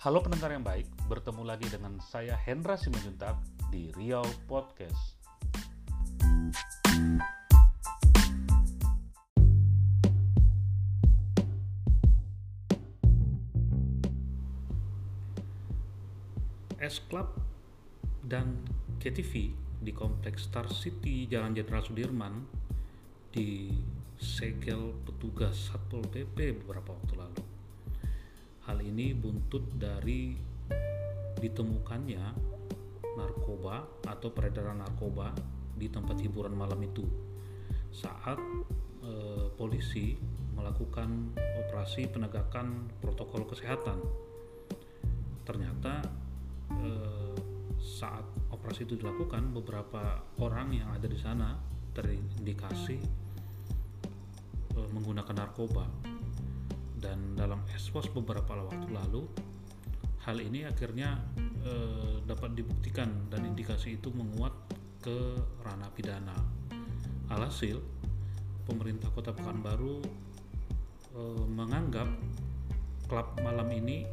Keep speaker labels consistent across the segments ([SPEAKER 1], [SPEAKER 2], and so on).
[SPEAKER 1] Halo pendengar yang baik, bertemu lagi dengan saya Hendra Simanjuntak di Riau Podcast. S Club dan KTV di Kompleks Star City Jalan Jenderal Sudirman disegel petugas Satpol PP beberapa waktu lalu. Hal ini buntut dari ditemukannya narkoba atau peredaran narkoba di tempat hiburan malam itu saat eh, polisi melakukan operasi penegakan protokol kesehatan. Ternyata eh, saat operasi itu dilakukan beberapa orang yang ada di sana terindikasi eh, menggunakan narkoba dan dalam eswas beberapa waktu lalu hal ini akhirnya eh, dapat dibuktikan dan indikasi itu menguat ke ranah pidana. Alhasil pemerintah kota Pekanbaru eh, menganggap klub malam ini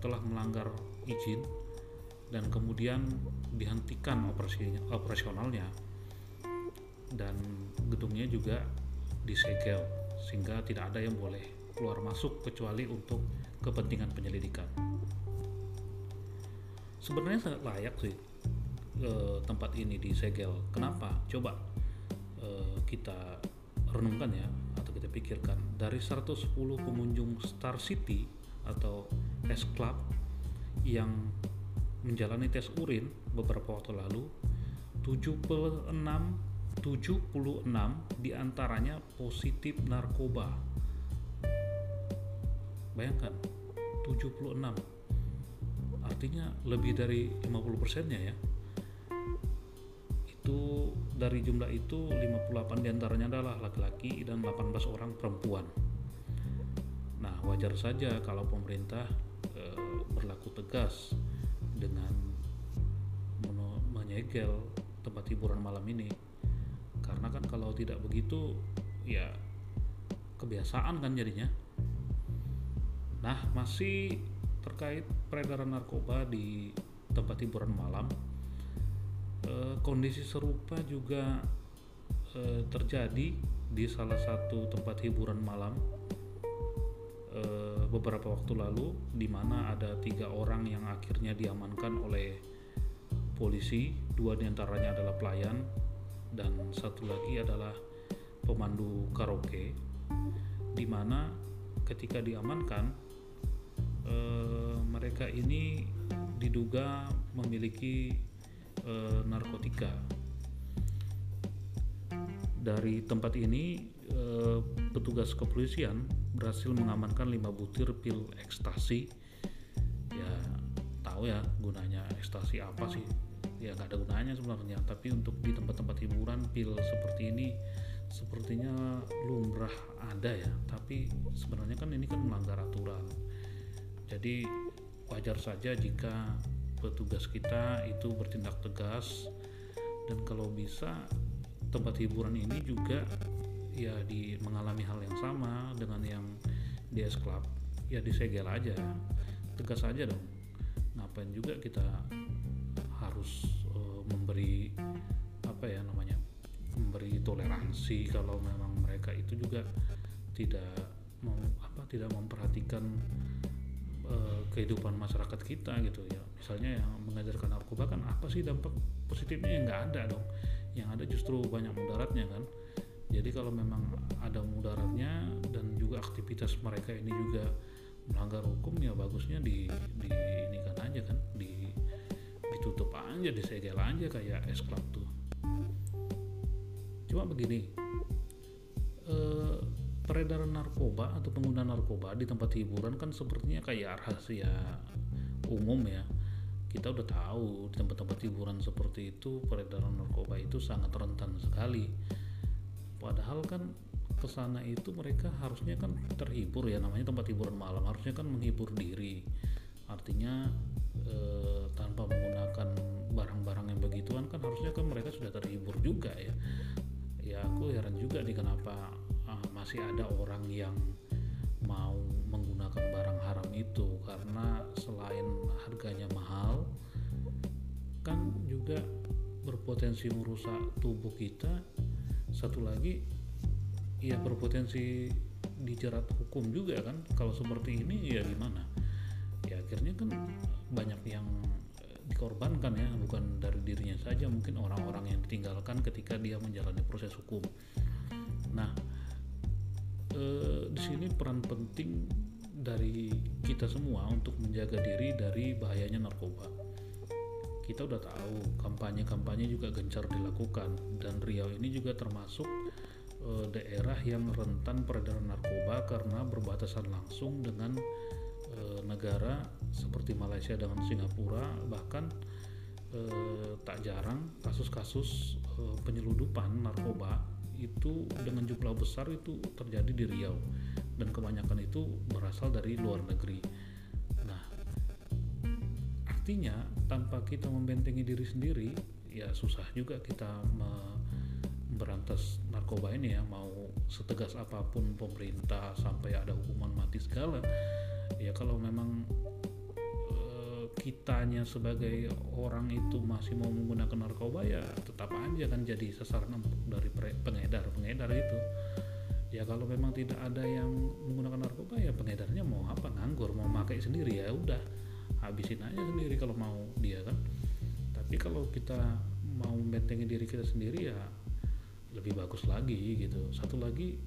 [SPEAKER 1] telah melanggar izin dan kemudian dihentikan operasinya, operasionalnya dan gedungnya juga disegel sehingga tidak ada yang boleh keluar masuk kecuali untuk kepentingan penyelidikan. Sebenarnya sangat layak sih eh, tempat ini disegel. Kenapa? Coba eh, kita renungkan ya atau kita pikirkan dari 110 pengunjung Star City atau S Club yang menjalani tes urin beberapa waktu lalu 76 76 di antaranya positif narkoba bayangkan 76 artinya lebih dari 50 persennya ya. Itu dari jumlah itu 58 di antaranya adalah laki-laki dan 18 orang perempuan. Nah wajar saja kalau pemerintah e, berlaku tegas dengan menyegel tempat hiburan malam ini. Karena kan kalau tidak begitu ya kebiasaan kan jadinya nah masih terkait peredaran narkoba di tempat hiburan malam e, kondisi serupa juga e, terjadi di salah satu tempat hiburan malam e, beberapa waktu lalu di mana ada tiga orang yang akhirnya diamankan oleh polisi. Dua di antaranya adalah pelayan dan satu lagi adalah pemandu karaoke. Di mana ketika diamankan e, mereka ini diduga memiliki e, narkotika. Dari tempat ini e, petugas kepolisian berhasil mengamankan 5 butir pil ekstasi. Ya tahu ya gunanya ekstasi apa sih? Ya nggak ada gunanya sebenarnya. Tapi untuk di tempat-tempat hiburan pil seperti ini sepertinya lumrah ada ya. Tapi sebenarnya kan ini kan melanggar aturan jadi wajar saja jika petugas kita itu bertindak tegas. Dan kalau bisa tempat hiburan ini juga ya di mengalami hal yang sama dengan yang di S Club. Ya disegel aja. Tegas aja dong. Ngapain juga kita harus uh, memberi apa ya namanya memberi toleransi kalau memang mereka itu juga tidak mau apa tidak memperhatikan uh, kehidupan masyarakat kita gitu ya. Misalnya yang mengajarkan narkoba kan apa sih dampak positifnya? Yang nggak ada dong. Yang ada justru banyak mudaratnya kan. Jadi kalau memang ada mudaratnya dan juga aktivitas mereka ini juga melanggar hukum ya bagusnya di, di ini kan aja kan. Di ditutup aja disegel aja kayak es club tuh. Cuma begini eh, peredaran narkoba atau pengguna narkoba di tempat hiburan kan sepertinya kayak rahasia umum ya. Kita udah tahu di tempat-tempat hiburan seperti itu peredaran narkoba itu sangat rentan sekali. Padahal kan ke sana itu mereka harusnya kan terhibur ya namanya tempat hiburan malam harusnya kan menghibur diri. Artinya eh, tanpa menggunakan barang-barang yang begituan kan harusnya kan mereka sudah terhibur juga ya. Ya aku heran juga nih kenapa uh, masih ada orang yang mau menggunakan barang haram itu karena selain harganya mahal kan juga berpotensi merusak tubuh kita. Satu lagi ya berpotensi dijerat hukum juga kan. Kalau seperti ini ya gimana? Ya akhirnya kan banyak yang eh, dikorbankan ya bukan dari dirinya saja mungkin orang-orang yang ditinggalkan ketika dia menjalani proses hukum. Nah eh, di sini peran penting dari kita semua untuk menjaga diri dari bahayanya narkoba. Kita udah tahu kampanye-kampanye juga gencar dilakukan dan Riau ini juga termasuk e, daerah yang rentan peredaran narkoba karena berbatasan langsung dengan e, negara seperti Malaysia dengan Singapura. Bahkan e, tak jarang kasus-kasus e, penyeludupan narkoba itu dengan jumlah besar itu terjadi di Riau. Dan kebanyakan itu berasal dari luar negeri. Artinya tanpa kita membentengi diri sendiri ya susah juga kita memberantas narkoba ini ya. Mau setegas apa pun pemerintah sampai ada hukuman mati segala ya kalau memang kitanya sebagai orang itu masih mau menggunakan narkoba ya tetap aja kan jadi sasaran empuk dari pengedar pengedar itu. Ya kalau memang tidak ada yang menggunakan narkoba ya pengedarnya mau apa nganggur mau pakai sendiri ya udah habisin aja sendiri kalau mau dia kan. Tapi kalau kita mau membentengi diri kita sendiri ya lebih bagus lagi gitu. Satu lagi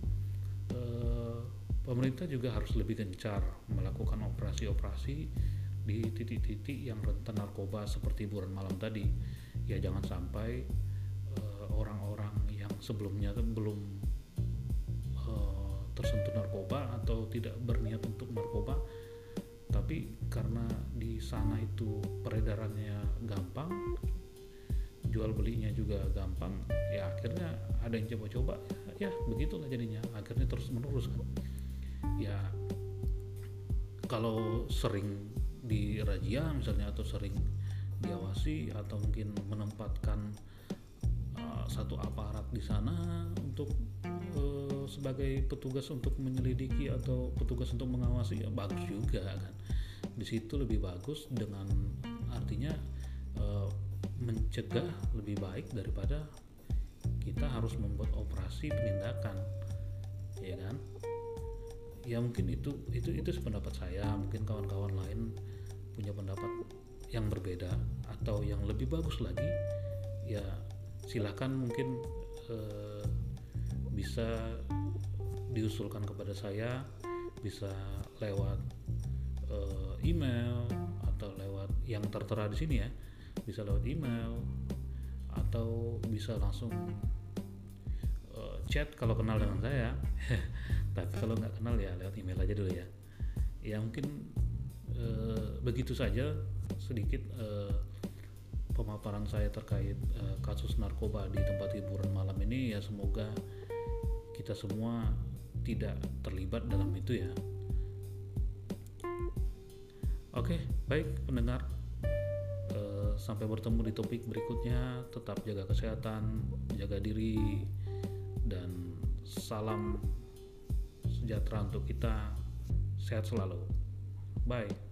[SPEAKER 1] eh, pemerintah juga harus lebih gencar melakukan operasi-operasi di titik-titik yang rentan narkoba seperti buron malam tadi. Ya jangan sampai eh, orang-orang yang sebelumnya belum eh, tersentuh narkoba atau tidak berniat untuk narkoba tapi karena di sana itu peredarannya gampang jual belinya juga gampang ya akhirnya ada yang coba-coba ya begitulah jadinya akhirnya terus menerus kan. Ya kalau sering di razia misalnya atau sering diawasi atau mungkin menempatkan uh, satu aparat di sana untuk uh, sebagai petugas untuk menyelidiki atau petugas untuk mengawasi ya bagus juga kan. Di situ lebih bagus dengan artinya e, mencegah lebih baik daripada kita harus membuat operasi penindakan ya kan ya mungkin itu itu itu sependapat saya. Mungkin kawan-kawan lain punya pendapat yang berbeda atau yang lebih bagus lagi ya silakan mungkin e, bisa diusulkan kepada saya bisa lewat uh, email atau lewat yang tertera di sini ya. Bisa lewat email atau bisa langsung uh, chat kalau kenal dengan saya tapi kalau nggak kenal ya lewat email aja dulu ya ya mungkin uh, begitu saja sedikit uh, pemaparan saya terkait uh, kasus narkoba di tempat hiburan malam ini ya semoga kita semua tidak terlibat dalam itu ya Oke, baik pendengar. Sampai bertemu di topik berikutnya. Tetap jaga kesehatan, jaga diri, dan salam sejahtera untuk kita. Sehat selalu. Bye.